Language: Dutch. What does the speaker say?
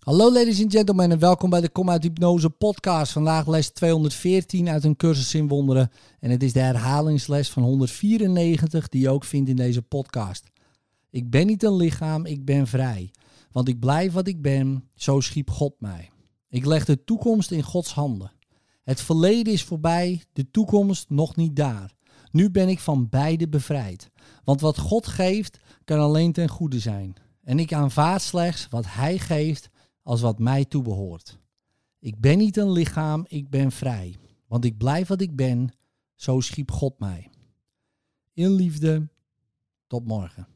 Hallo ladies and gentlemen en welkom bij de Kom uit Hypnose podcast. Vandaag les 214 uit een cursus in wonderen. En het is de herhalingsles van 194 die je ook vindt in deze podcast. Ik ben niet een lichaam, ik ben vrij. Want ik blijf wat ik ben, zo schiep God mij. Ik leg de toekomst in Gods handen. Het verleden is voorbij, de toekomst nog niet daar. Nu ben ik van beide bevrijd. Want wat God geeft, kan alleen ten goede zijn. En ik aanvaard slechts wat Hij geeft als wat mij toebehoort. Ik ben niet een lichaam, ik ben vrij. Want ik blijf wat ik ben, zo schiep God mij. In liefde, tot morgen.